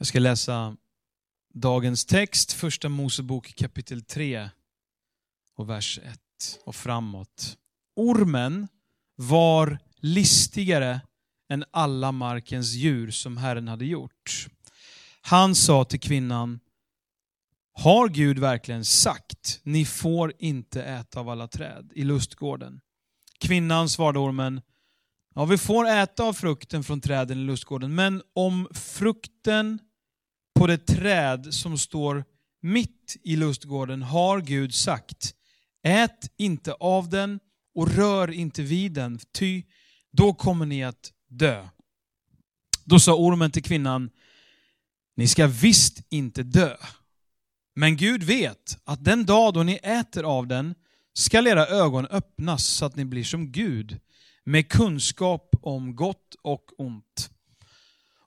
Jag ska läsa dagens text, första Mosebok kapitel 3 och vers 1 och framåt. Ormen var listigare än alla markens djur som Herren hade gjort. Han sa till kvinnan, har Gud verkligen sagt, ni får inte äta av alla träd i lustgården? Kvinnan svarade ormen, ja vi får äta av frukten från träden i lustgården, men om frukten på det träd som står mitt i lustgården har Gud sagt, ät inte av den och rör inte vid den, ty då kommer ni att dö. Då sa ormen till kvinnan, ni ska visst inte dö. Men Gud vet att den dag då ni äter av den skall era ögon öppnas så att ni blir som Gud, med kunskap om gott och ont.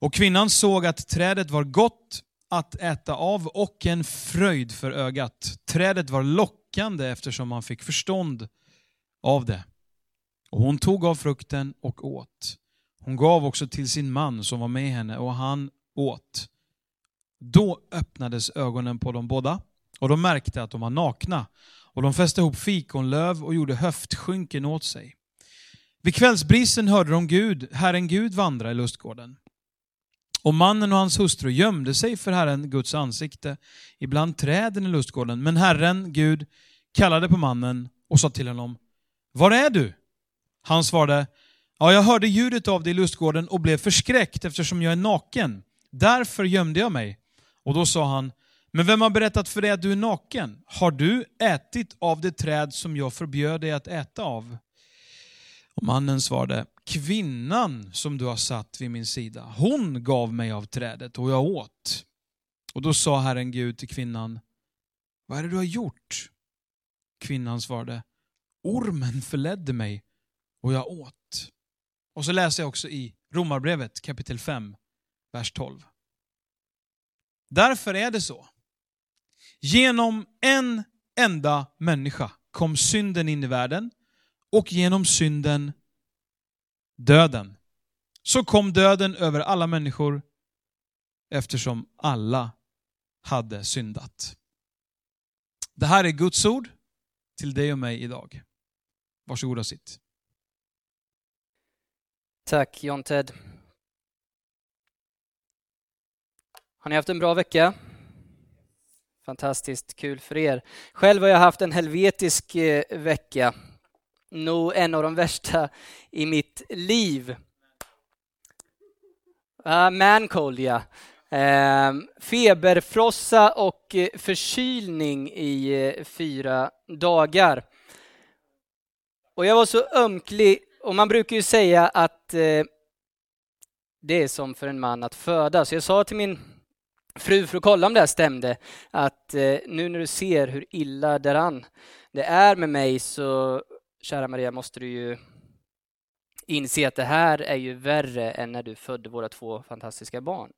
Och kvinnan såg att trädet var gott att äta av och en fröjd för ögat. Trädet var lockande eftersom man fick förstånd av det. Och hon tog av frukten och åt. Hon gav också till sin man som var med henne och han åt. Då öppnades ögonen på dem båda och de märkte att de var nakna och de fäste ihop fikonlöv och gjorde höftskynken åt sig. Vid kvällsbrisen hörde de Gud, Herren Gud vandra i lustgården. Och mannen och hans hustru gömde sig för Herren Guds ansikte ibland träden i lustgården. Men Herren Gud kallade på mannen och sa till honom, Var är du? Han svarade, Ja, jag hörde ljudet av dig i lustgården och blev förskräckt eftersom jag är naken. Därför gömde jag mig. Och då sa han, men vem har berättat för dig att du är naken? Har du ätit av det träd som jag förbjöd dig att äta av? Och mannen svarade, kvinnan som du har satt vid min sida, hon gav mig av trädet och jag åt. Och då sa Herren Gud till kvinnan, vad är det du har gjort? Kvinnan svarade, ormen förledde mig och jag åt. Och så läser jag också i Romarbrevet kapitel 5, vers 12. Därför är det så. Genom en enda människa kom synden in i världen och genom synden döden. Så kom döden över alla människor eftersom alla hade syndat. Det här är Guds ord till dig och mig idag. Varsågod och sitt. Tack John Ted. Har ni haft en bra vecka? Fantastiskt kul för er. Själv har jag haft en helvetisk eh, vecka. Nog en av de värsta i mitt liv. Uh, mancold, ja. Uh, feberfrossa och eh, förkylning i eh, fyra dagar. Och jag var så ömklig, och man brukar ju säga att eh, det är som för en man att föda. Så jag sa till min fru för att kolla om det här stämde, att nu när du ser hur illa däran det är med mig så, kära Maria, måste du ju inse att det här är ju värre än när du födde våra två fantastiska barn.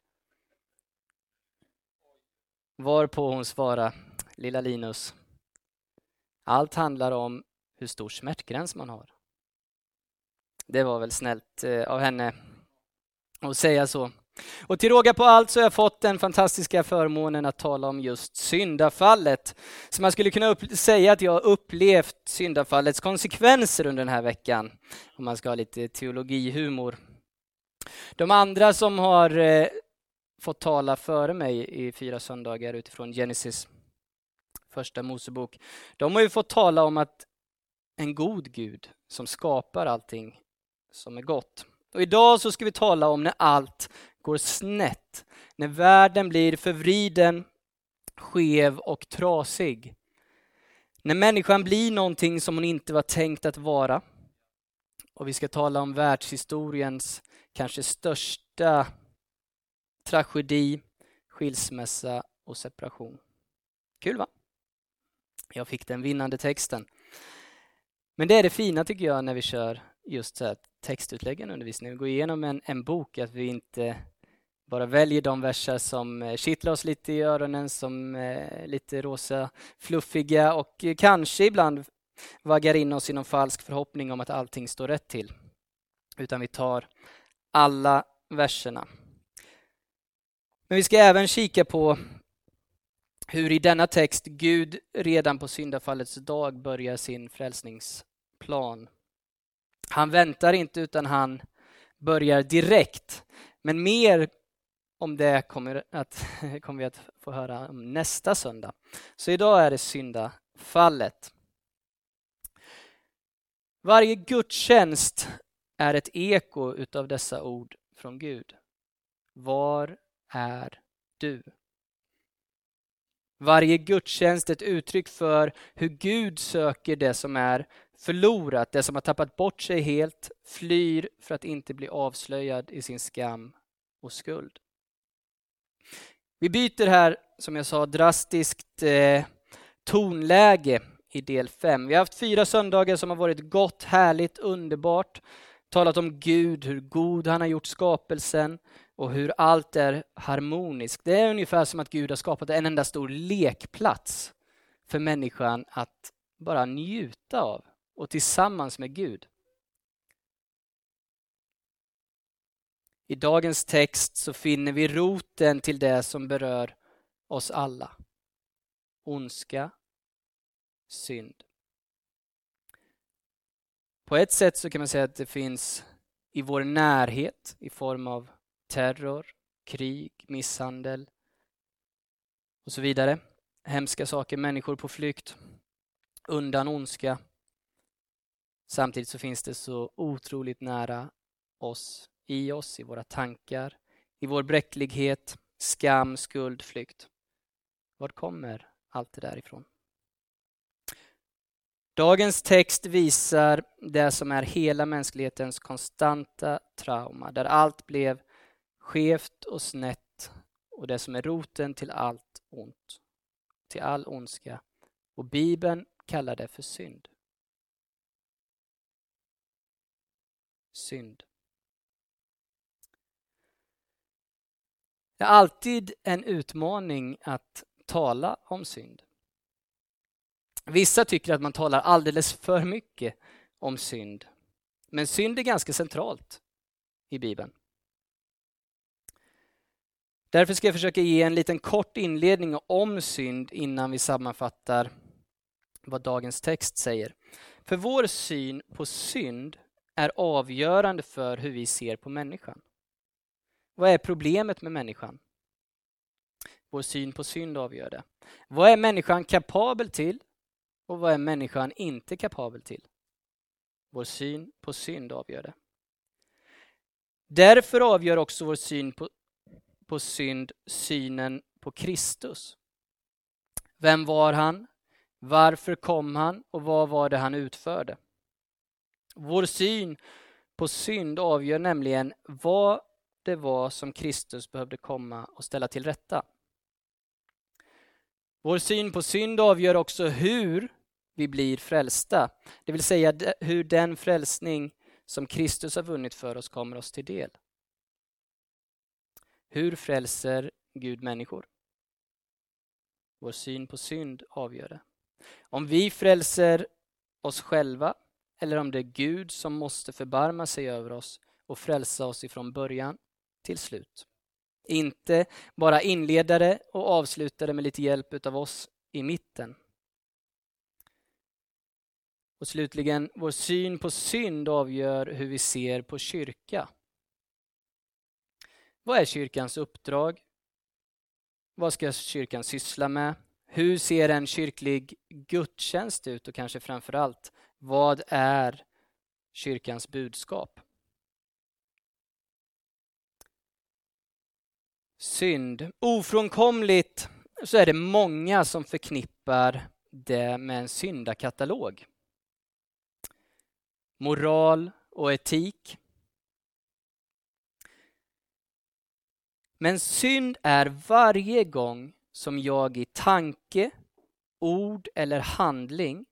Varpå hon svarade, lilla Linus, allt handlar om hur stor smärtgräns man har. Det var väl snällt eh, av henne att säga så. Och till råga på allt så har jag fått den fantastiska förmånen att tala om just syndafallet. Så man skulle kunna säga att jag har upplevt syndafallets konsekvenser under den här veckan, om man ska ha lite teologihumor. De andra som har eh, fått tala före mig i fyra söndagar utifrån Genesis, första Mosebok, de har ju fått tala om att en god Gud som skapar allting som är gott. Och idag så ska vi tala om när allt går snett, när världen blir förvriden, skev och trasig. När människan blir någonting som hon inte var tänkt att vara. Och vi ska tala om världshistoriens kanske största tragedi, skilsmässa och separation. Kul va? Jag fick den vinnande texten. Men det är det fina tycker jag när vi kör just så här textutläggande undervisning. Vi går igenom en, en bok, att vi inte bara väljer de verser som eh, kittlar oss lite i öronen, som är lite rosa, fluffiga och eh, kanske ibland vaggar in oss i någon falsk förhoppning om att allting står rätt till. Utan vi tar alla verserna. Men vi ska även kika på hur i denna text Gud redan på syndafallets dag börjar sin frälsningsplan. Han väntar inte utan han börjar direkt. Men mer om det kommer, att, kommer vi att få höra om nästa söndag. Så idag är det syndafallet. Varje gudstjänst är ett eko utav dessa ord från Gud. Var är du? Varje gudstjänst är ett uttryck för hur Gud söker det som är förlorat, det som har tappat bort sig helt, flyr för att inte bli avslöjad i sin skam och skuld. Vi byter här, som jag sa, drastiskt eh, tonläge i del 5. Vi har haft fyra söndagar som har varit gott, härligt, underbart. Talat om Gud, hur god han har gjort skapelsen och hur allt är harmoniskt. Det är ungefär som att Gud har skapat en enda stor lekplats för människan att bara njuta av och tillsammans med Gud. I dagens text så finner vi roten till det som berör oss alla. Ondska, synd. På ett sätt så kan man säga att det finns i vår närhet i form av terror, krig, misshandel och så vidare. Hemska saker, människor på flykt undan ondska. Samtidigt så finns det så otroligt nära oss, i oss, i våra tankar, i vår bräcklighet, skam, skuld, flykt. Var kommer allt det där ifrån? Dagens text visar det som är hela mänsklighetens konstanta trauma, där allt blev skevt och snett och det som är roten till allt ont, till all ondska. Och Bibeln kallar det för synd. Synd. Det är alltid en utmaning att tala om synd. Vissa tycker att man talar alldeles för mycket om synd. Men synd är ganska centralt i Bibeln. Därför ska jag försöka ge en liten kort inledning om synd innan vi sammanfattar vad dagens text säger. För vår syn på synd är avgörande för hur vi ser på människan. Vad är problemet med människan? Vår syn på synd avgör det. Vad är människan kapabel till och vad är människan inte kapabel till? Vår syn på synd avgör det. Därför avgör också vår syn på, på synd synen på Kristus. Vem var han? Varför kom han och vad var det han utförde? Vår syn på synd avgör nämligen vad det var som Kristus behövde komma och ställa till rätta. Vår syn på synd avgör också hur vi blir frälsta. Det vill säga hur den frälsning som Kristus har vunnit för oss kommer oss till del. Hur frälser Gud människor? Vår syn på synd avgör det. Om vi frälser oss själva eller om det är Gud som måste förbarma sig över oss och frälsa oss ifrån början till slut. Inte bara inledare och avslutare med lite hjälp av oss i mitten. Och slutligen, vår syn på synd avgör hur vi ser på kyrka. Vad är kyrkans uppdrag? Vad ska kyrkan syssla med? Hur ser en kyrklig gudstjänst ut och kanske framför allt, vad är kyrkans budskap? Synd. Ofrånkomligt så är det många som förknippar det med en syndakatalog. Moral och etik. Men synd är varje gång som jag i tanke, ord eller handling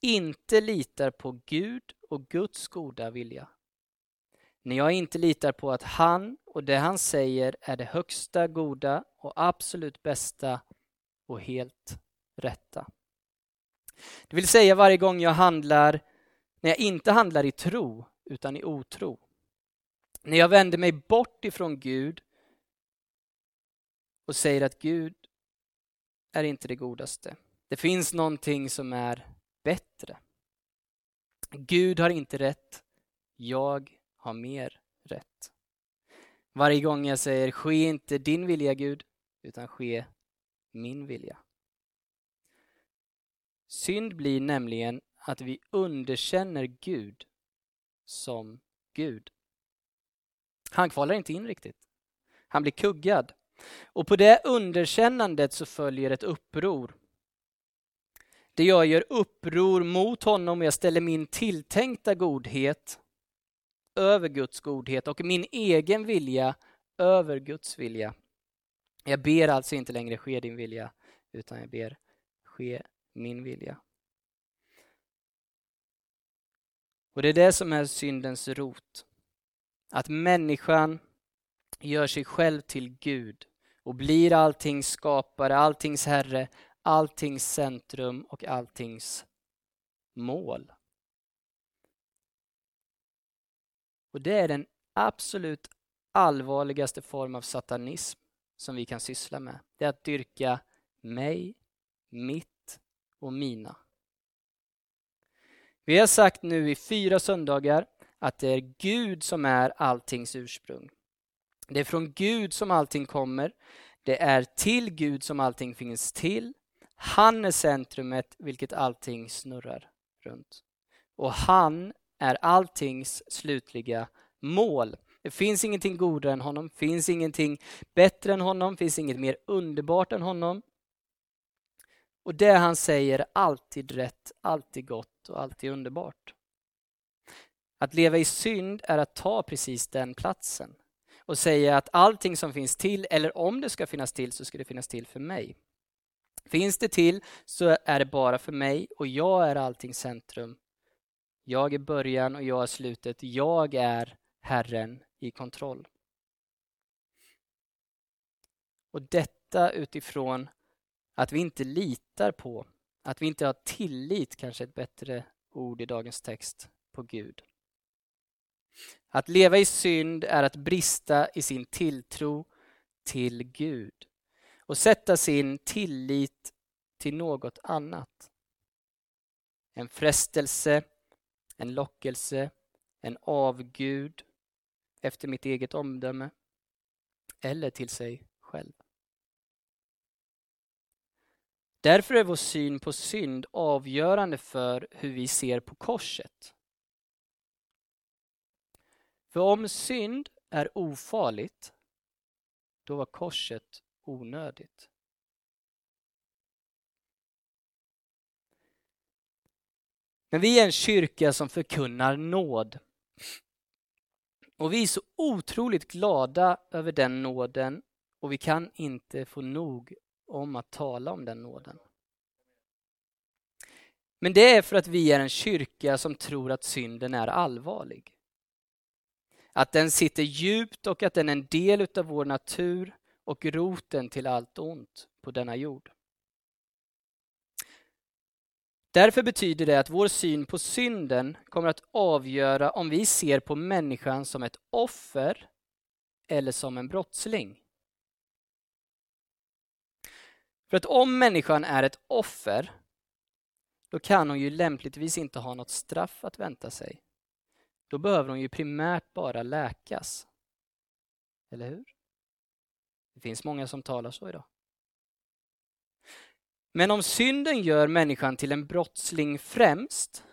inte litar på Gud och Guds goda vilja. När jag inte litar på att han och det han säger är det högsta goda och absolut bästa och helt rätta. Det vill säga varje gång jag handlar, när jag inte handlar i tro utan i otro. När jag vänder mig bort ifrån Gud och säger att Gud är inte det godaste. Det finns någonting som är bättre. Gud har inte rätt, jag har mer rätt. Varje gång jag säger ske inte din vilja Gud, utan ske min vilja. Synd blir nämligen att vi underkänner Gud som Gud. Han kvalar inte in riktigt. Han blir kuggad. Och på det underkännandet så följer ett uppror. Det jag gör uppror mot honom och jag ställer min tilltänkta godhet över Guds godhet och min egen vilja över Guds vilja. Jag ber alltså inte längre ske din vilja, utan jag ber ske min vilja. Och det är det som är syndens rot. Att människan gör sig själv till Gud och blir alltings skapare, alltings herre, alltings centrum och alltings mål. Och det är den absolut allvarligaste form av satanism som vi kan syssla med. Det är att dyrka mig, mitt och mina. Vi har sagt nu i fyra söndagar att det är Gud som är alltings ursprung. Det är från Gud som allting kommer. Det är till Gud som allting finns till. Han är centrumet vilket allting snurrar runt. Och han är alltings slutliga mål. Det finns ingenting godare än honom, finns ingenting bättre än honom, finns inget mer underbart än honom. Och det han säger är alltid rätt, alltid gott och alltid underbart. Att leva i synd är att ta precis den platsen och säga att allting som finns till, eller om det ska finnas till, så ska det finnas till för mig. Finns det till så är det bara för mig och jag är alltings centrum. Jag är början och jag är slutet. Jag är Herren i kontroll. Och detta utifrån att vi inte litar på, att vi inte har tillit, kanske ett bättre ord i dagens text, på Gud. Att leva i synd är att brista i sin tilltro till Gud och sätta sin tillit till något annat. En frestelse, en lockelse, en avgud efter mitt eget omdöme eller till sig själv. Därför är vår syn på synd avgörande för hur vi ser på korset. För om synd är ofarligt, då var korset onödigt. Men vi är en kyrka som förkunnar nåd. Och vi är så otroligt glada över den nåden och vi kan inte få nog om att tala om den nåden. Men det är för att vi är en kyrka som tror att synden är allvarlig. Att den sitter djupt och att den är en del av vår natur och roten till allt ont på denna jord. Därför betyder det att vår syn på synden kommer att avgöra om vi ser på människan som ett offer eller som en brottsling. För att om människan är ett offer, då kan hon ju lämpligtvis inte ha något straff att vänta sig. Då behöver hon ju primärt bara läkas. Eller hur? Det finns många som talar så idag. Men om synden gör människan till en brottsling främst,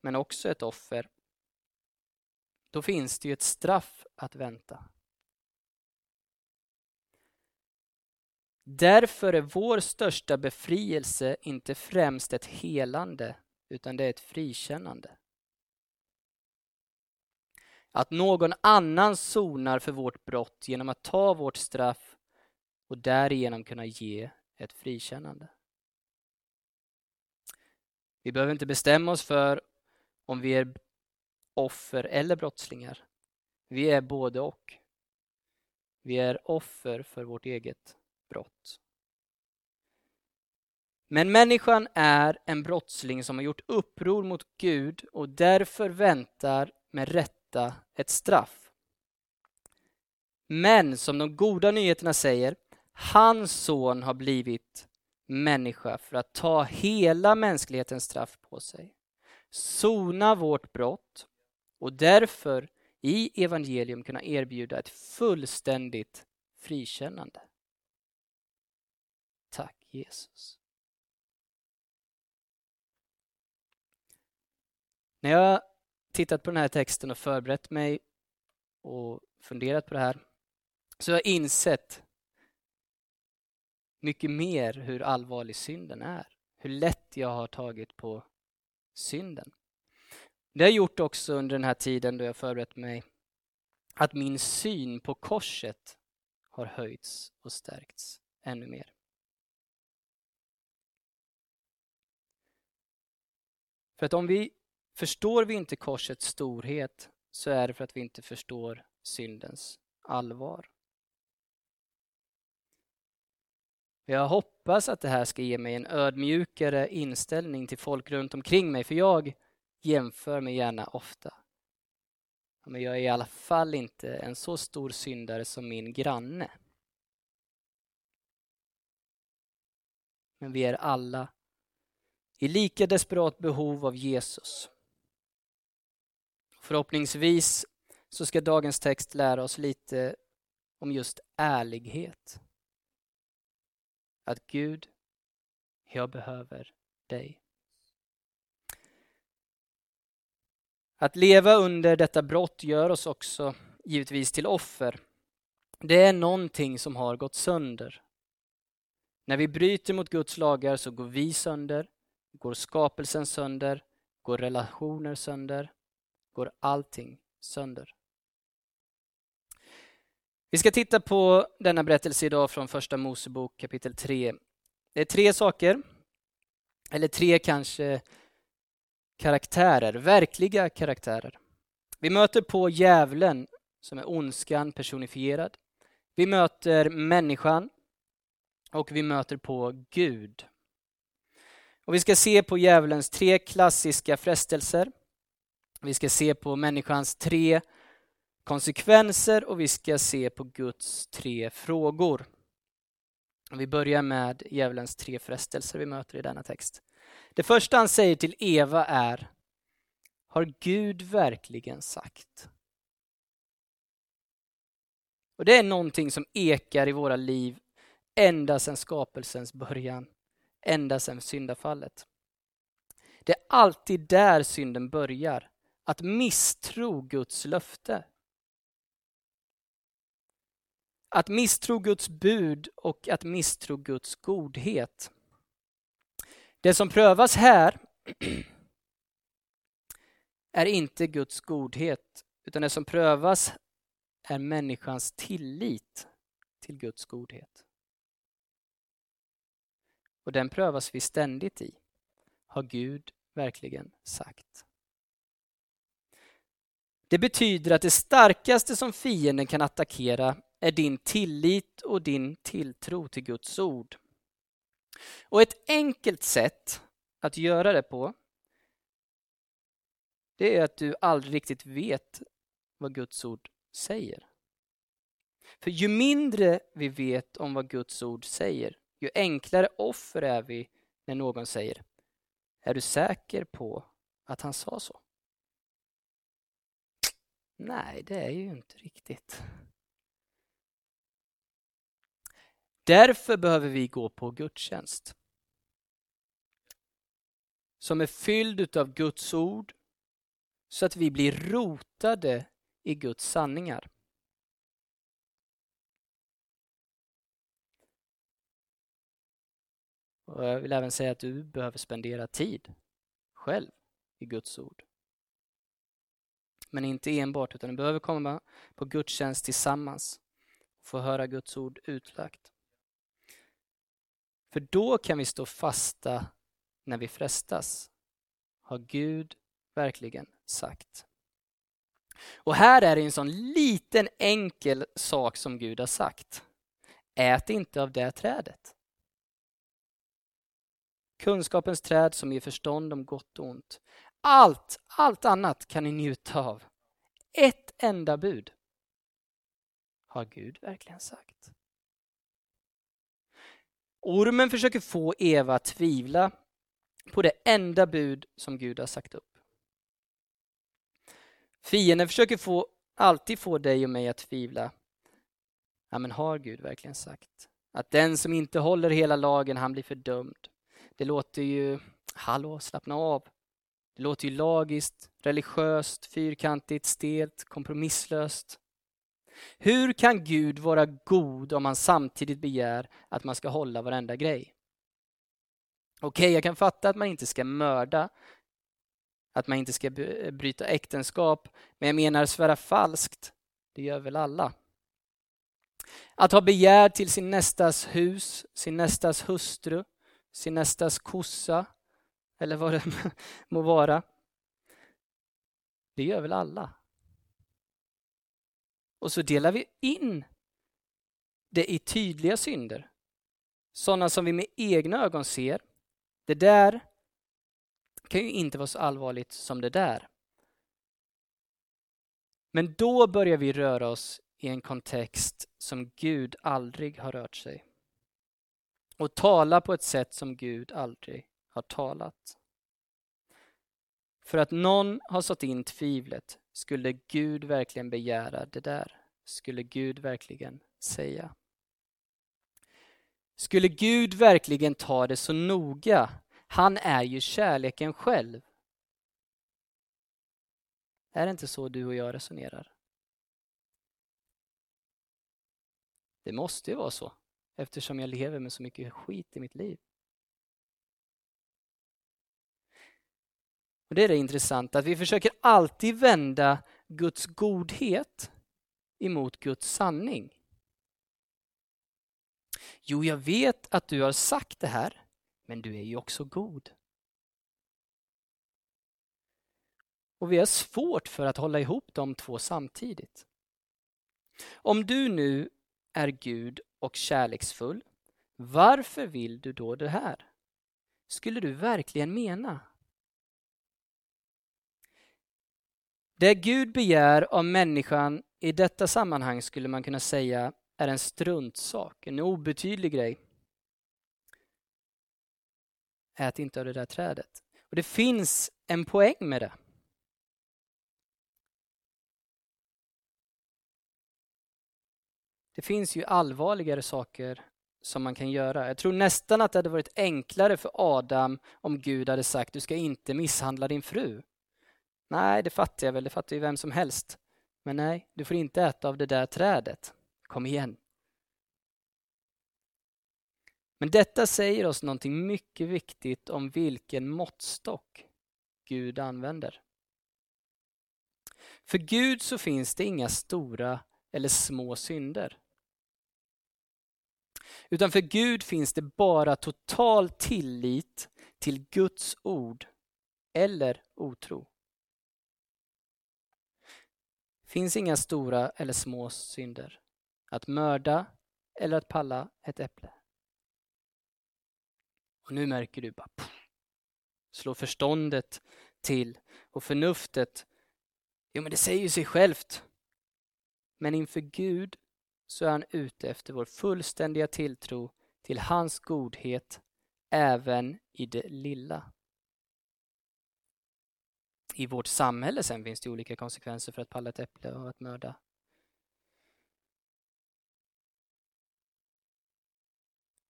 men också ett offer, då finns det ju ett straff att vänta. Därför är vår största befrielse inte främst ett helande, utan det är ett frikännande. Att någon annan sonar för vårt brott genom att ta vårt straff och därigenom kunna ge ett frikännande. Vi behöver inte bestämma oss för om vi är offer eller brottslingar. Vi är både och. Vi är offer för vårt eget brott. Men människan är en brottsling som har gjort uppror mot Gud och därför väntar med rätta ett straff. Men som de goda nyheterna säger, Hans son har blivit människa för att ta hela mänsklighetens straff på sig, sona vårt brott och därför i evangelium kunna erbjuda ett fullständigt frikännande. Tack Jesus. När jag tittat på den här texten och förberett mig och funderat på det här så har jag insett mycket mer hur allvarlig synden är. Hur lätt jag har tagit på synden. Det har gjort också under den här tiden då jag förberett mig att min syn på korset har höjts och stärkts ännu mer. För att om vi förstår vi inte korsets storhet så är det för att vi inte förstår syndens allvar. Jag hoppas att det här ska ge mig en ödmjukare inställning till folk runt omkring mig, för jag jämför mig gärna ofta. Men jag är i alla fall inte en så stor syndare som min granne. Men vi är alla i lika desperat behov av Jesus. Förhoppningsvis så ska dagens text lära oss lite om just ärlighet. Att Gud, jag behöver dig. Att leva under detta brott gör oss också givetvis till offer. Det är någonting som har gått sönder. När vi bryter mot Guds lagar så går vi sönder, går skapelsen sönder, går relationer sönder, går allting sönder. Vi ska titta på denna berättelse idag från Första Mosebok kapitel 3. Det är tre saker, eller tre kanske karaktärer, verkliga karaktärer. Vi möter på djävulen som är ondskan personifierad. Vi möter människan och vi möter på Gud. Och vi ska se på djävulens tre klassiska frestelser. Vi ska se på människans tre konsekvenser och vi ska se på Guds tre frågor. Vi börjar med djävulens tre frestelser vi möter i denna text. Det första han säger till Eva är Har Gud verkligen sagt? Och Det är någonting som ekar i våra liv ända sedan skapelsens början, ända sedan syndafallet. Det är alltid där synden börjar, att misstro Guds löfte. Att misstro Guds bud och att misstro Guds godhet. Det som prövas här är inte Guds godhet, utan det som prövas är människans tillit till Guds godhet. Och den prövas vi ständigt i. Har Gud verkligen sagt? Det betyder att det starkaste som fienden kan attackera är din tillit och din tilltro till Guds ord. Och ett enkelt sätt att göra det på det är att du aldrig riktigt vet vad Guds ord säger. För ju mindre vi vet om vad Guds ord säger, ju enklare offer är vi när någon säger Är du säker på att han sa så? Nej, det är ju inte riktigt. Därför behöver vi gå på gudstjänst. Som är fylld av Guds ord så att vi blir rotade i Guds sanningar. Och jag vill även säga att du behöver spendera tid själv i Guds ord. Men inte enbart, utan du behöver komma på gudstjänst tillsammans och få höra Guds ord utlagt. För då kan vi stå fasta när vi frestas. Har Gud verkligen sagt? Och här är det en sån liten enkel sak som Gud har sagt. Ät inte av det trädet. Kunskapens träd som ger förstånd om gott och ont. Allt, allt annat kan ni njuta av. Ett enda bud. Har Gud verkligen sagt? Ormen försöker få Eva att tvivla på det enda bud som Gud har sagt upp. Fienden försöker få, alltid få dig och mig att tvivla. Ja, men har Gud verkligen sagt att den som inte håller hela lagen, han blir fördömd? Det låter ju, hallå, slappna av. Det låter ju lagiskt, religiöst, fyrkantigt, stelt, kompromisslöst. Hur kan Gud vara god om han samtidigt begär att man ska hålla varenda grej? Okej, okay, jag kan fatta att man inte ska mörda, att man inte ska bryta äktenskap, men jag menar svära falskt, det gör väl alla? Att ha begär till sin nästas hus, sin nästas hustru, sin nästas kossa, eller vad det må vara. Det gör väl alla? Och så delar vi in det i tydliga synder. Sådana som vi med egna ögon ser. Det där kan ju inte vara så allvarligt som det där. Men då börjar vi röra oss i en kontext som Gud aldrig har rört sig. Och tala på ett sätt som Gud aldrig har talat. För att någon har satt in tvivlet, skulle Gud verkligen begära det där? Skulle Gud verkligen säga? Skulle Gud verkligen ta det så noga? Han är ju kärleken själv. Är det inte så du och jag resonerar? Det måste ju vara så, eftersom jag lever med så mycket skit i mitt liv. Och Det är det intressanta, att vi försöker alltid vända Guds godhet emot Guds sanning. Jo, jag vet att du har sagt det här, men du är ju också god. Och vi har svårt för att hålla ihop de två samtidigt. Om du nu är Gud och kärleksfull, varför vill du då det här? Skulle du verkligen mena Det Gud begär av människan i detta sammanhang skulle man kunna säga är en struntsak, en obetydlig grej. Ät inte av det där trädet. Och det finns en poäng med det. Det finns ju allvarligare saker som man kan göra. Jag tror nästan att det hade varit enklare för Adam om Gud hade sagt du ska inte misshandla din fru. Nej, det fattar jag väl, det fattar ju vem som helst. Men nej, du får inte äta av det där trädet. Kom igen. Men detta säger oss någonting mycket viktigt om vilken måttstock Gud använder. För Gud så finns det inga stora eller små synder. Utan för Gud finns det bara total tillit till Guds ord eller otro finns inga stora eller små synder. Att mörda eller att palla ett äpple. Och nu märker du bara pff, slår förståndet till och förnuftet. Jo, men det säger ju sig självt. Men inför Gud så är han ute efter vår fullständiga tilltro till hans godhet även i det lilla i vårt samhälle sen finns det olika konsekvenser för att palla ett äpple och att mörda.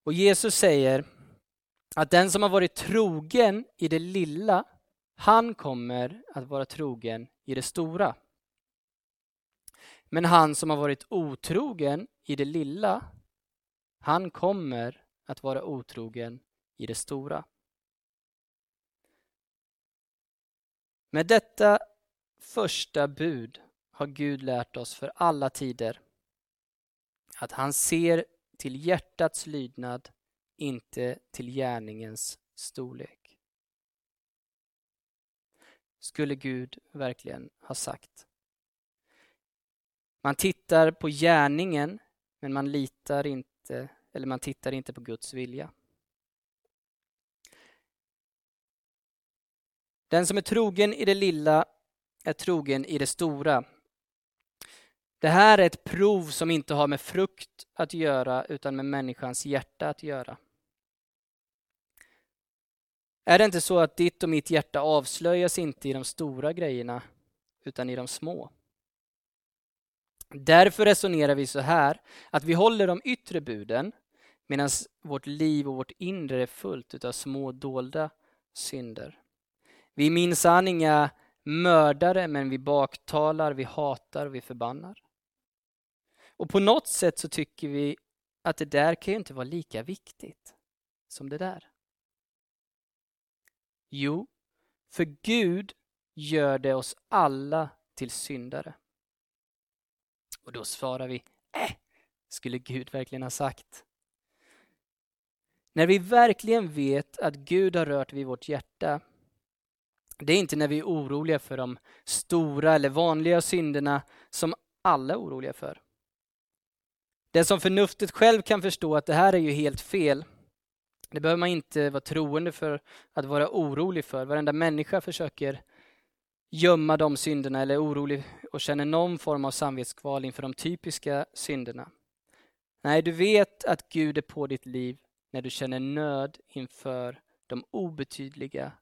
Och Jesus säger att den som har varit trogen i det lilla, han kommer att vara trogen i det stora. Men han som har varit otrogen i det lilla, han kommer att vara otrogen i det stora. Med detta första bud har Gud lärt oss för alla tider att han ser till hjärtats lydnad, inte till gärningens storlek. Skulle Gud verkligen ha sagt. Man tittar på gärningen, men man litar inte, eller man tittar inte på Guds vilja. Den som är trogen i det lilla är trogen i det stora. Det här är ett prov som inte har med frukt att göra utan med människans hjärta att göra. Är det inte så att ditt och mitt hjärta avslöjas inte i de stora grejerna utan i de små? Därför resonerar vi så här att vi håller de yttre buden medan vårt liv och vårt inre är fullt av små dolda synder. Vi är minsann inga mördare men vi baktalar, vi hatar och vi förbannar. Och på något sätt så tycker vi att det där kan ju inte vara lika viktigt som det där. Jo, för Gud gör det oss alla till syndare. Och då svarar vi, äh, skulle Gud verkligen ha sagt. När vi verkligen vet att Gud har rört vid vårt hjärta, det är inte när vi är oroliga för de stora eller vanliga synderna som alla är oroliga för. Det som förnuftet själv kan förstå att det här är ju helt fel. Det behöver man inte vara troende för att vara orolig för. Varenda människa försöker gömma de synderna eller är orolig och känner någon form av samvetskval inför de typiska synderna. Nej, du vet att Gud är på ditt liv när du känner nöd inför de obetydliga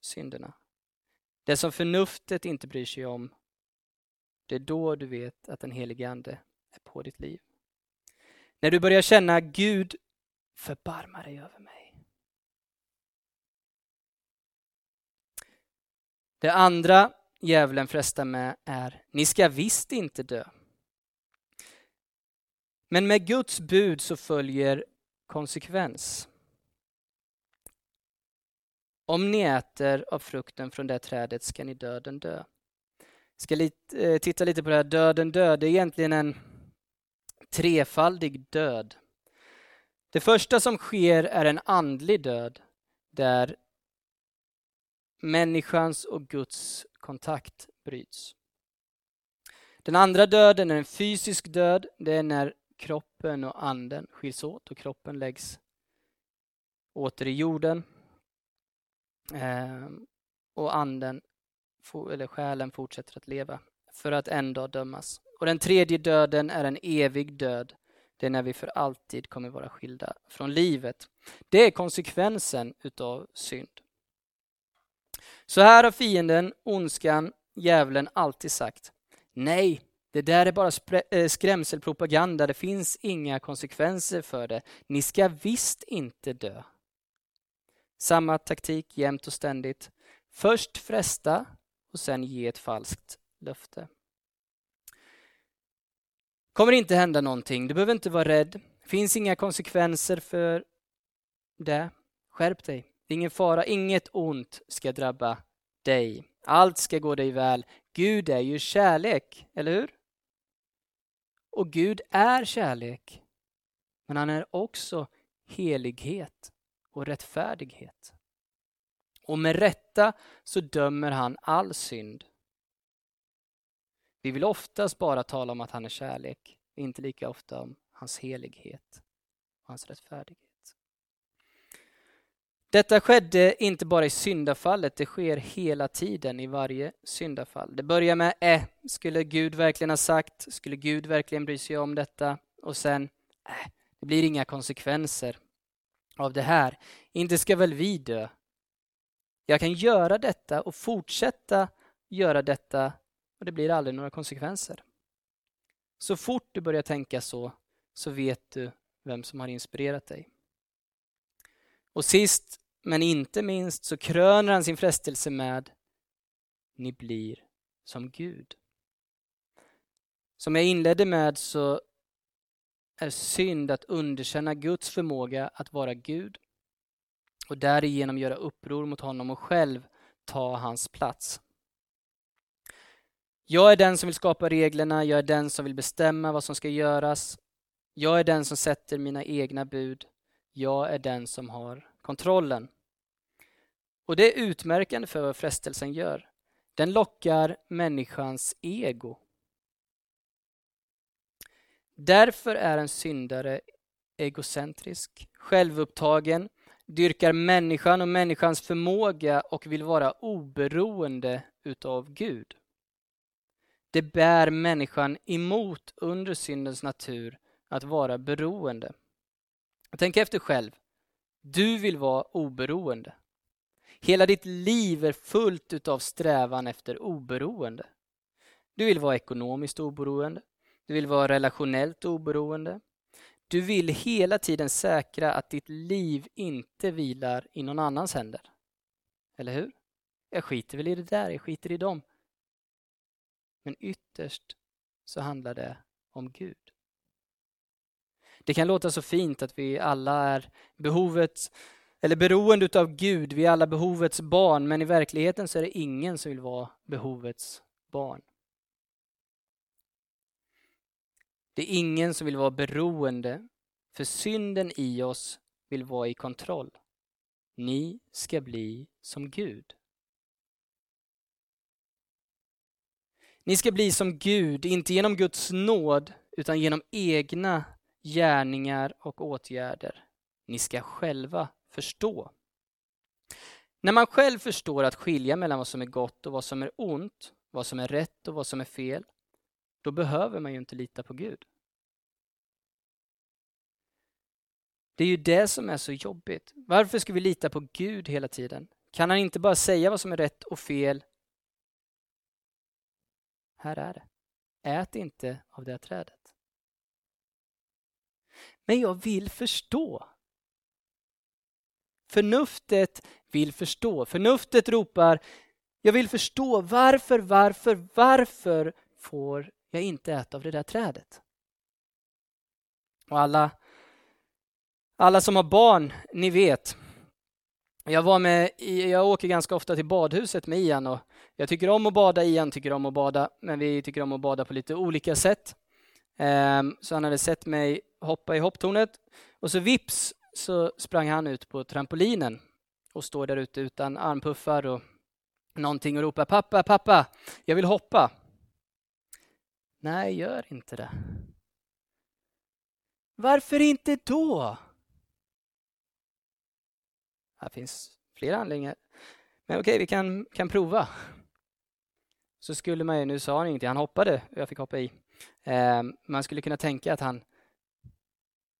synderna. Det som förnuftet inte bryr sig om, det är då du vet att den helige Ande är på ditt liv. När du börjar känna Gud, förbarma dig över mig. Det andra djävulen frestar med är, ni ska visst inte dö. Men med Guds bud så följer konsekvens. Om ni äter av frukten från det trädet ska ni döden dö. Vi Ska lite, eh, titta lite på det här döden dö. Det är egentligen en trefaldig död. Det första som sker är en andlig död där människans och Guds kontakt bryts. Den andra döden är en fysisk död. Det är när kroppen och anden skiljs åt och kroppen läggs åter i jorden. Eh, och anden, eller själen, fortsätter att leva för att en dag dömas. Och den tredje döden är en evig död. Det är när vi för alltid kommer vara skilda från livet. Det är konsekvensen utav synd. Så här har fienden, ondskan, djävulen alltid sagt. Nej, det där är bara eh, skrämselpropaganda. Det finns inga konsekvenser för det. Ni ska visst inte dö. Samma taktik jämt och ständigt. Först fresta och sen ge ett falskt löfte. kommer inte hända någonting. Du behöver inte vara rädd. Det finns inga konsekvenser för det. Skärp dig. Det är ingen fara. Inget ont ska drabba dig. Allt ska gå dig väl. Gud är ju kärlek, eller hur? Och Gud är kärlek. Men han är också helighet och rättfärdighet. Och med rätta så dömer han all synd. Vi vill oftast bara tala om att han är kärlek, inte lika ofta om hans helighet och hans rättfärdighet. Detta skedde inte bara i syndafallet, det sker hela tiden i varje syndafall. Det börjar med äh, skulle Gud verkligen ha sagt? Skulle Gud verkligen bry sig om detta? Och sen, äh, det blir inga konsekvenser av det här. Inte ska väl vi dö? Jag kan göra detta och fortsätta göra detta och det blir aldrig några konsekvenser. Så fort du börjar tänka så, så vet du vem som har inspirerat dig. Och sist men inte minst så kröner han sin frestelse med Ni blir som Gud. Som jag inledde med så är synd att underkänna Guds förmåga att vara Gud och därigenom göra uppror mot honom och själv ta hans plats. Jag är den som vill skapa reglerna, jag är den som vill bestämma vad som ska göras. Jag är den som sätter mina egna bud. Jag är den som har kontrollen. Och det är utmärkande för vad frestelsen gör. Den lockar människans ego. Därför är en syndare egocentrisk, självupptagen, dyrkar människan och människans förmåga och vill vara oberoende utav Gud. Det bär människan emot under syndens natur att vara beroende. Tänk efter själv. Du vill vara oberoende. Hela ditt liv är fullt utav strävan efter oberoende. Du vill vara ekonomiskt oberoende. Du vill vara relationellt oberoende. Du vill hela tiden säkra att ditt liv inte vilar i någon annans händer. Eller hur? Jag skiter väl i det där, jag skiter i dem. Men ytterst så handlar det om Gud. Det kan låta så fint att vi alla är behovet eller beroende av Gud, vi är alla behovets barn, men i verkligheten så är det ingen som vill vara behovets barn. Det är ingen som vill vara beroende, för synden i oss vill vara i kontroll. Ni ska bli som Gud. Ni ska bli som Gud, inte genom Guds nåd, utan genom egna gärningar och åtgärder. Ni ska själva förstå. När man själv förstår att skilja mellan vad som är gott och vad som är ont, vad som är rätt och vad som är fel, då behöver man ju inte lita på Gud. Det är ju det som är så jobbigt. Varför ska vi lita på Gud hela tiden? Kan han inte bara säga vad som är rätt och fel? Här är det. Ät inte av det trädet. Men jag vill förstå. Förnuftet vill förstå. Förnuftet ropar, jag vill förstå varför, varför, varför får jag inte äta av det där trädet? Och alla, alla som har barn, ni vet. Jag, var med, jag åker ganska ofta till badhuset med Ian och jag tycker om att bada, Ian tycker om att bada, men vi tycker om att bada på lite olika sätt. Ehm, så han hade sett mig hoppa i hopptornet och så vips så sprang han ut på trampolinen och står där ute utan armpuffar och någonting och ropar pappa, pappa, jag vill hoppa. Nej, gör inte det. Varför inte då? Här finns flera anledningar. Men okej, vi kan, kan prova. Så skulle man ju, nu sa han ingenting, han hoppade, jag fick hoppa i. Eh, man skulle kunna tänka att han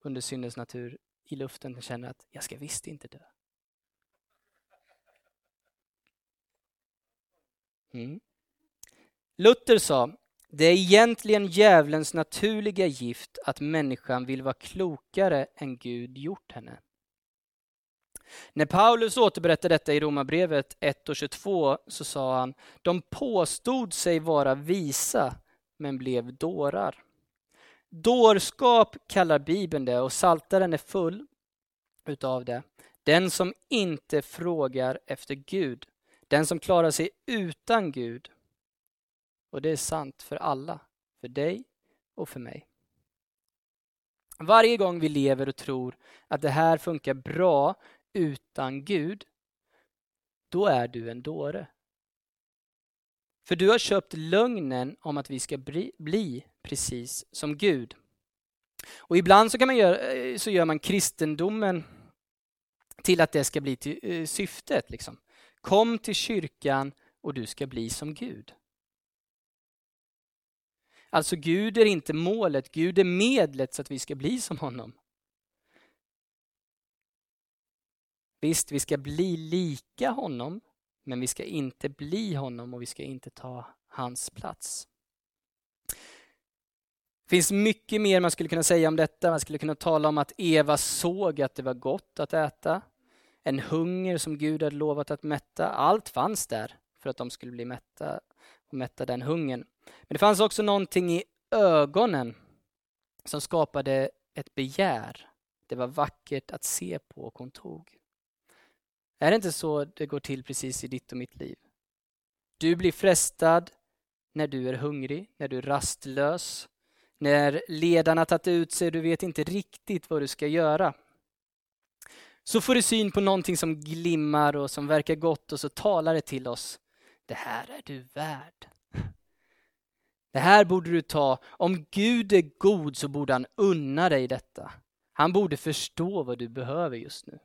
under syndens natur i luften känner att jag ska visst inte dö. Mm. Luther sa, det är egentligen djävulens naturliga gift att människan vill vara klokare än Gud gjort henne. När Paulus återberättar detta i Romarbrevet 1 och 22 så sa han, de påstod sig vara visa men blev dårar. Dårskap kallar Bibeln det och Saltaren är full utav det. Den som inte frågar efter Gud, den som klarar sig utan Gud. Och det är sant för alla, för dig och för mig. Varje gång vi lever och tror att det här funkar bra utan Gud, då är du en dåre. För du har köpt lögnen om att vi ska bli, bli precis som Gud. Och ibland så, kan man göra, eh, så gör man kristendomen till att det ska bli till, eh, syftet. Liksom. Kom till kyrkan och du ska bli som Gud. Alltså Gud är inte målet, Gud är medlet så att vi ska bli som honom. Visst, vi ska bli lika honom, men vi ska inte bli honom och vi ska inte ta hans plats. Det finns mycket mer man skulle kunna säga om detta. Man skulle kunna tala om att Eva såg att det var gott att äta. En hunger som Gud hade lovat att mätta. Allt fanns där för att de skulle bli mätta och mätta den hungern. Men det fanns också någonting i ögonen som skapade ett begär. Det var vackert att se på och hon tog. Är det inte så det går till precis i ditt och mitt liv? Du blir frestad när du är hungrig, när du är rastlös, när ledarna tagit ut sig och du vet inte riktigt vad du ska göra. Så får du syn på någonting som glimmar och som verkar gott och så talar det till oss. Det här är du värd. Det här borde du ta. Om Gud är god så borde han unna dig detta. Han borde förstå vad du behöver just nu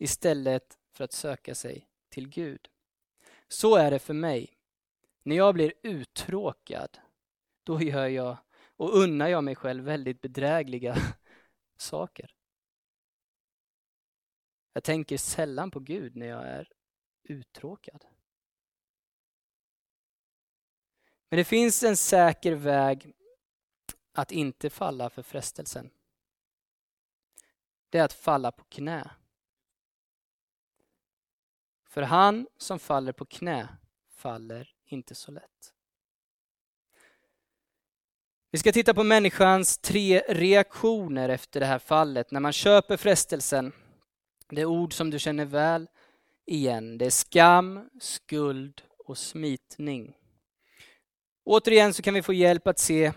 istället för att söka sig till Gud. Så är det för mig. När jag blir uttråkad, då gör jag och unnar jag mig själv väldigt bedrägliga saker. Jag tänker sällan på Gud när jag är uttråkad. Men det finns en säker väg att inte falla för frestelsen. Det är att falla på knä. För han som faller på knä faller inte så lätt. Vi ska titta på människans tre reaktioner efter det här fallet när man köper frestelsen. Det är ord som du känner väl igen. Det är skam, skuld och smitning. Återigen så kan vi få hjälp att se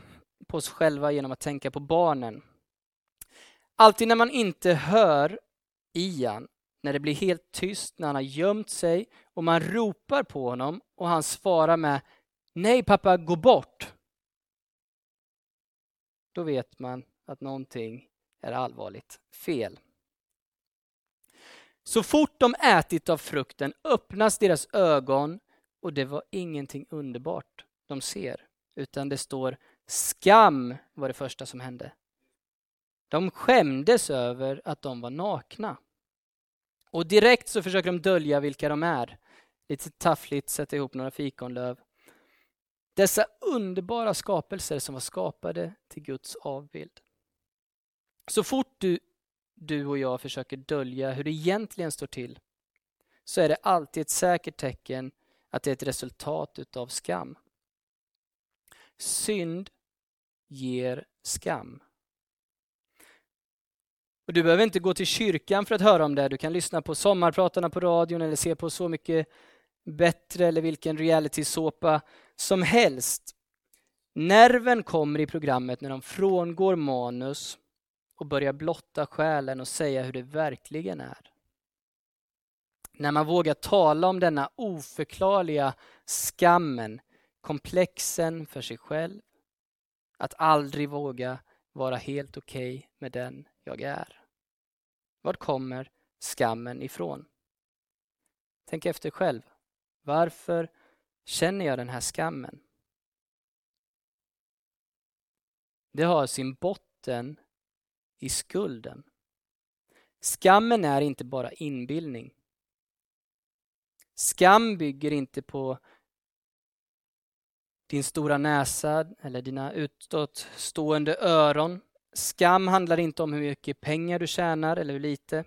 på oss själva genom att tänka på barnen. Alltid när man inte hör Ian, när det blir helt tyst, när han har gömt sig och man ropar på honom och han svarar med Nej pappa, gå bort. Då vet man att någonting är allvarligt fel. Så fort de ätit av frukten öppnas deras ögon och det var ingenting underbart de ser, utan det står skam var det första som hände. De skämdes över att de var nakna. Och direkt så försöker de dölja vilka de är. Lite taffligt sätta ihop några fikonlöv. Dessa underbara skapelser som var skapade till Guds avbild. Så fort du, du och jag försöker dölja hur det egentligen står till så är det alltid ett säkert tecken att det är ett resultat utav skam. Synd ger skam. Och Du behöver inte gå till kyrkan för att höra om det. Du kan lyssna på sommarpratarna på radion eller se på Så mycket bättre eller vilken realitysåpa som helst. Nerven kommer i programmet när de frångår manus och börjar blotta själen och säga hur det verkligen är. När man vågar tala om denna oförklarliga skammen, komplexen för sig själv, att aldrig våga vara helt okej okay med den jag är. Var kommer skammen ifrån? Tänk efter själv. Varför känner jag den här skammen? Det har sin botten i skulden. Skammen är inte bara inbildning. Skam bygger inte på din stora näsa eller dina utåtstående öron. Skam handlar inte om hur mycket pengar du tjänar eller hur lite.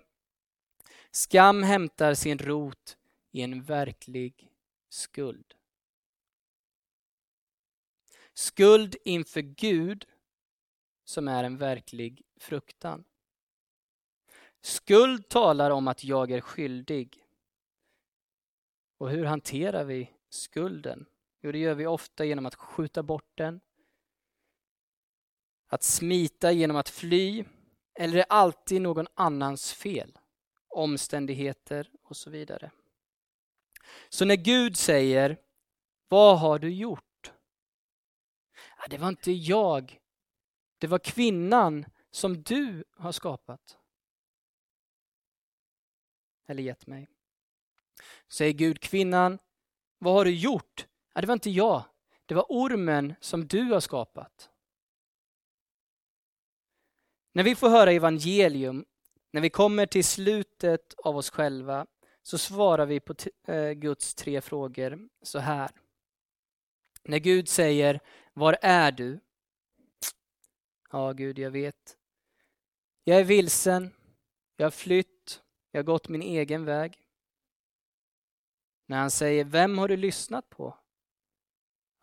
Skam hämtar sin rot i en verklig skuld. Skuld inför Gud som är en verklig fruktan. Skuld talar om att jag är skyldig. Och hur hanterar vi skulden? Jo, det gör vi ofta genom att skjuta bort den, att smita genom att fly, eller är alltid någon annans fel? Omständigheter och så vidare. Så när Gud säger Vad har du gjort? Ja, det var inte jag. Det var kvinnan som du har skapat. Eller gett mig. Säger Gud, kvinnan, vad har du gjort? Ja, det var inte jag. Det var ormen som du har skapat. När vi får höra evangelium, när vi kommer till slutet av oss själva, så svarar vi på eh, Guds tre frågor så här. När Gud säger Var är du? Ja, Gud, jag vet. Jag är vilsen. Jag har flytt. Jag har gått min egen väg. När han säger Vem har du lyssnat på?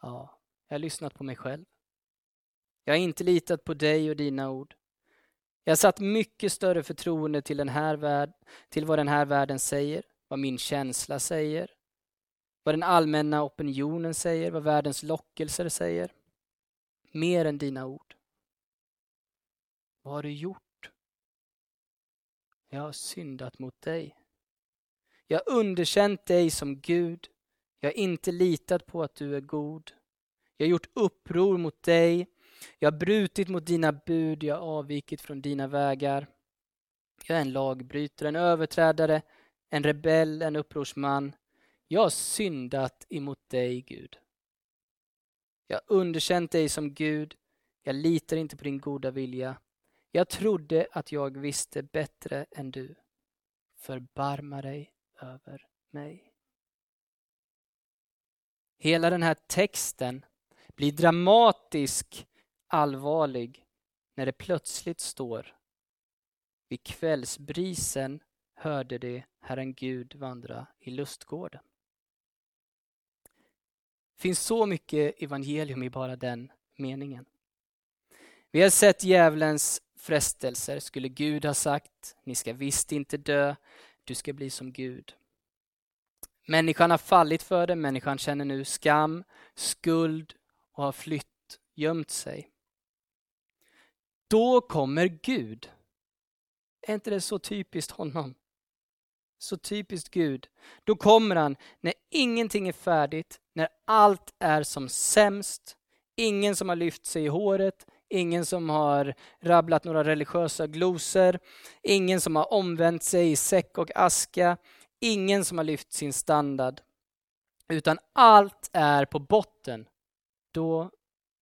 Ja, jag har lyssnat på mig själv. Jag har inte litat på dig och dina ord. Jag har satt mycket större förtroende till, den här värld, till vad den här världen säger, vad min känsla säger, vad den allmänna opinionen säger, vad världens lockelser säger. Mer än dina ord. Vad har du gjort? Jag har syndat mot dig. Jag har underkänt dig som Gud. Jag har inte litat på att du är god. Jag har gjort uppror mot dig. Jag har brutit mot dina bud. Jag har avvikit från dina vägar. Jag är en lagbrytare, en överträdare, en rebell, en upprorsman. Jag har syndat emot dig, Gud. Jag har underkänt dig som Gud. Jag litar inte på din goda vilja. Jag trodde att jag visste bättre än du. förbarma dig över mig. Hela den här texten blir dramatisk allvarlig när det plötsligt står vid kvällsbrisen hörde de Herren Gud vandra i lustgården. Det finns så mycket evangelium i bara den meningen. Vi har sett djävulens frestelser. Skulle Gud ha sagt, ni ska visst inte dö, du ska bli som Gud. Människan har fallit för det, människan känner nu skam, skuld och har flytt, gömt sig. Då kommer Gud. Är inte det så typiskt honom? Så typiskt Gud. Då kommer han när ingenting är färdigt, när allt är som sämst, ingen som har lyft sig i håret, ingen som har rabblat några religiösa glosor, ingen som har omvänt sig i säck och aska, ingen som har lyft sin standard. Utan allt är på botten. Då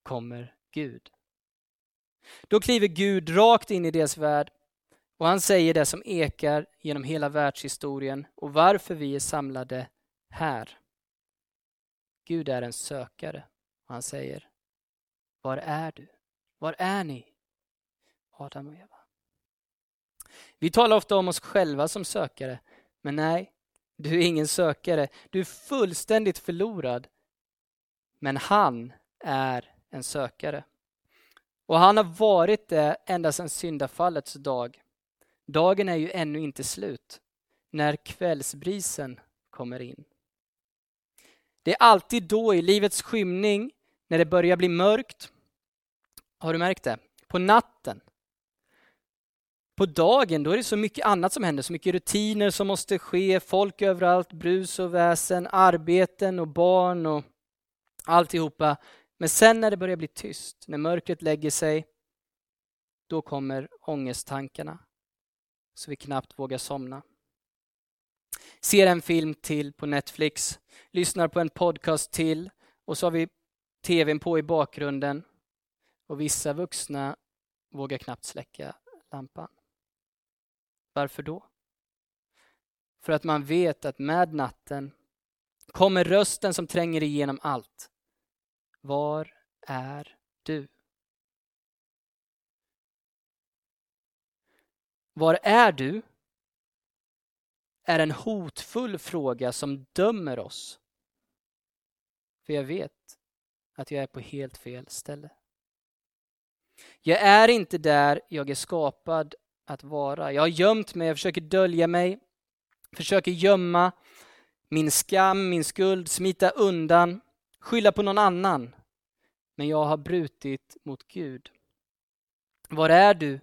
kommer Gud. Då kliver Gud rakt in i deras värld och han säger det som ekar genom hela världshistorien och varför vi är samlade här. Gud är en sökare och han säger Var är du? Var är ni? Adam och Eva. Vi talar ofta om oss själva som sökare, men nej, du är ingen sökare. Du är fullständigt förlorad. Men han är en sökare. Och han har varit det ända sedan syndafallets dag. Dagen är ju ännu inte slut när kvällsbrisen kommer in. Det är alltid då i livets skymning, när det börjar bli mörkt. Har du märkt det? På natten. På dagen, då är det så mycket annat som händer, så mycket rutiner som måste ske, folk överallt, brus och väsen, arbeten och barn och alltihopa. Men sen när det börjar bli tyst, när mörkret lägger sig, då kommer ångesttankarna så vi knappt vågar somna. Ser en film till på Netflix, lyssnar på en podcast till och så har vi tvn på i bakgrunden och vissa vuxna vågar knappt släcka lampan. Varför då? För att man vet att med natten kommer rösten som tränger igenom allt. Var är du? Var är du? är en hotfull fråga som dömer oss. För jag vet att jag är på helt fel ställe. Jag är inte där jag är skapad att vara. Jag har gömt mig, jag försöker dölja mig, försöker gömma min skam, min skuld, smita undan, skylla på någon annan. Men jag har brutit mot Gud. Var är du?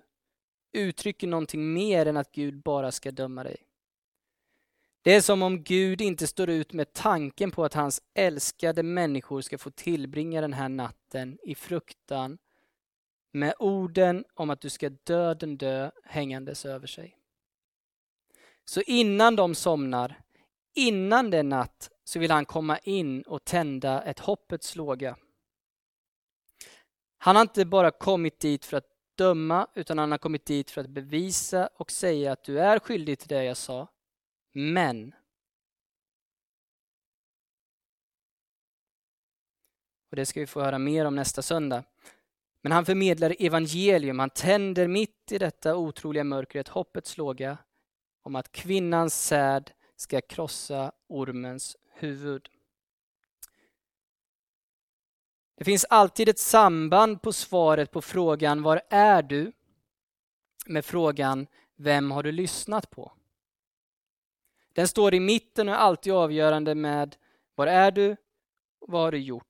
Uttrycker någonting mer än att Gud bara ska döma dig. Det är som om Gud inte står ut med tanken på att hans älskade människor ska få tillbringa den här natten i fruktan med orden om att du ska döden dö hängandes över sig. Så innan de somnar, innan det är natt, så vill han komma in och tända ett hoppets låga. Han har inte bara kommit dit för att döma, utan han har kommit dit för att bevisa och säga att du är skyldig till det jag sa. Men och det ska vi få höra mer om nästa söndag. Men han förmedlar evangelium, han tänder mitt i detta otroliga mörkret hoppets låga om att kvinnans säd ska krossa ormens huvud. Det finns alltid ett samband på svaret på frågan Var är du? med frågan Vem har du lyssnat på? Den står i mitten och är alltid avgörande med Var är du? Vad har du gjort?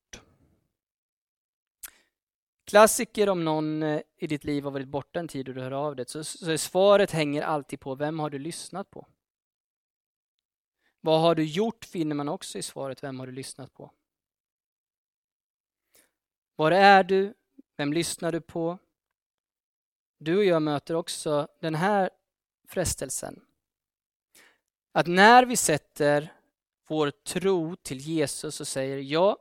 Klassiker om någon eh, i ditt liv har varit borta en tid och du hör av dig, så, så svaret hänger alltid på vem har du lyssnat på? Vad har du gjort finner man också i svaret, vem har du lyssnat på? Var är du? Vem lyssnar du på? Du och jag möter också den här frestelsen. Att när vi sätter vår tro till Jesus och säger ja,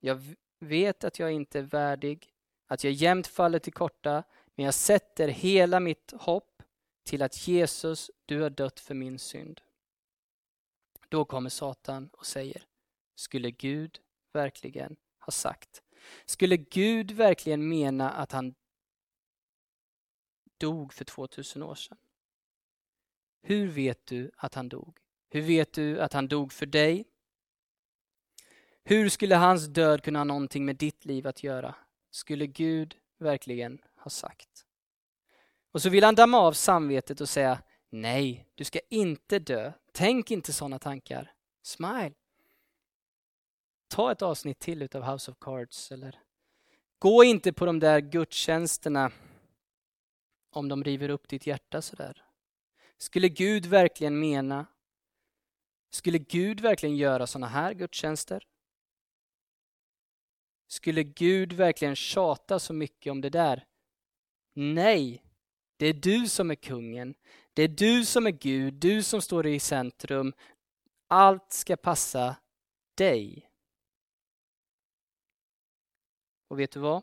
jag vet att jag inte är värdig, att jag jämt faller till korta, men jag sätter hela mitt hopp till att Jesus, du har dött för min synd. Då kommer Satan och säger, skulle Gud verkligen ha sagt? Skulle Gud verkligen mena att han dog för 2000 år sedan? Hur vet du att han dog? Hur vet du att han dog för dig? Hur skulle hans död kunna ha någonting med ditt liv att göra? Skulle Gud verkligen ha sagt? Och så vill han damma av samvetet och säga Nej, du ska inte dö. Tänk inte sådana tankar. Smile. Ta ett avsnitt till utav House of Cards eller gå inte på de där gudstjänsterna om de river upp ditt hjärta sådär. Skulle Gud verkligen mena? Skulle Gud verkligen göra sådana här gudstjänster? Skulle Gud verkligen tjata så mycket om det där? Nej, det är du som är kungen. Det är du som är Gud, du som står i centrum. Allt ska passa dig. Och vet du vad?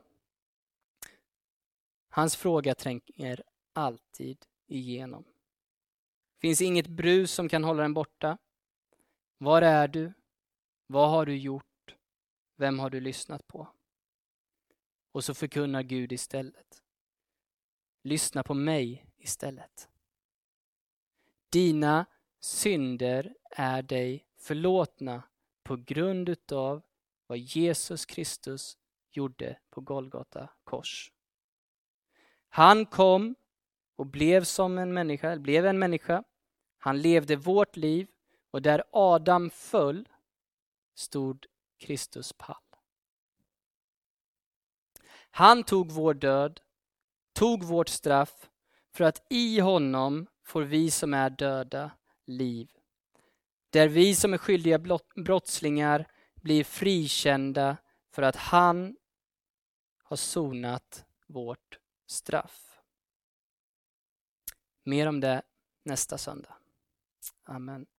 Hans fråga tränger alltid igenom. Det finns inget brus som kan hålla den borta. Var är du? Vad har du gjort? Vem har du lyssnat på? Och så förkunnar Gud istället. Lyssna på mig istället. Dina synder är dig förlåtna på grund utav vad Jesus Kristus gjorde på Golgata kors. Han kom och blev som en människa, blev en människa. Han levde vårt liv och där Adam föll stod Kristus pall. Han tog vår död, tog vårt straff för att i honom får vi som är döda liv. Där vi som är skyldiga brottslingar blir frikända för att han har sonat vårt straff. Mer om det nästa söndag. Amen.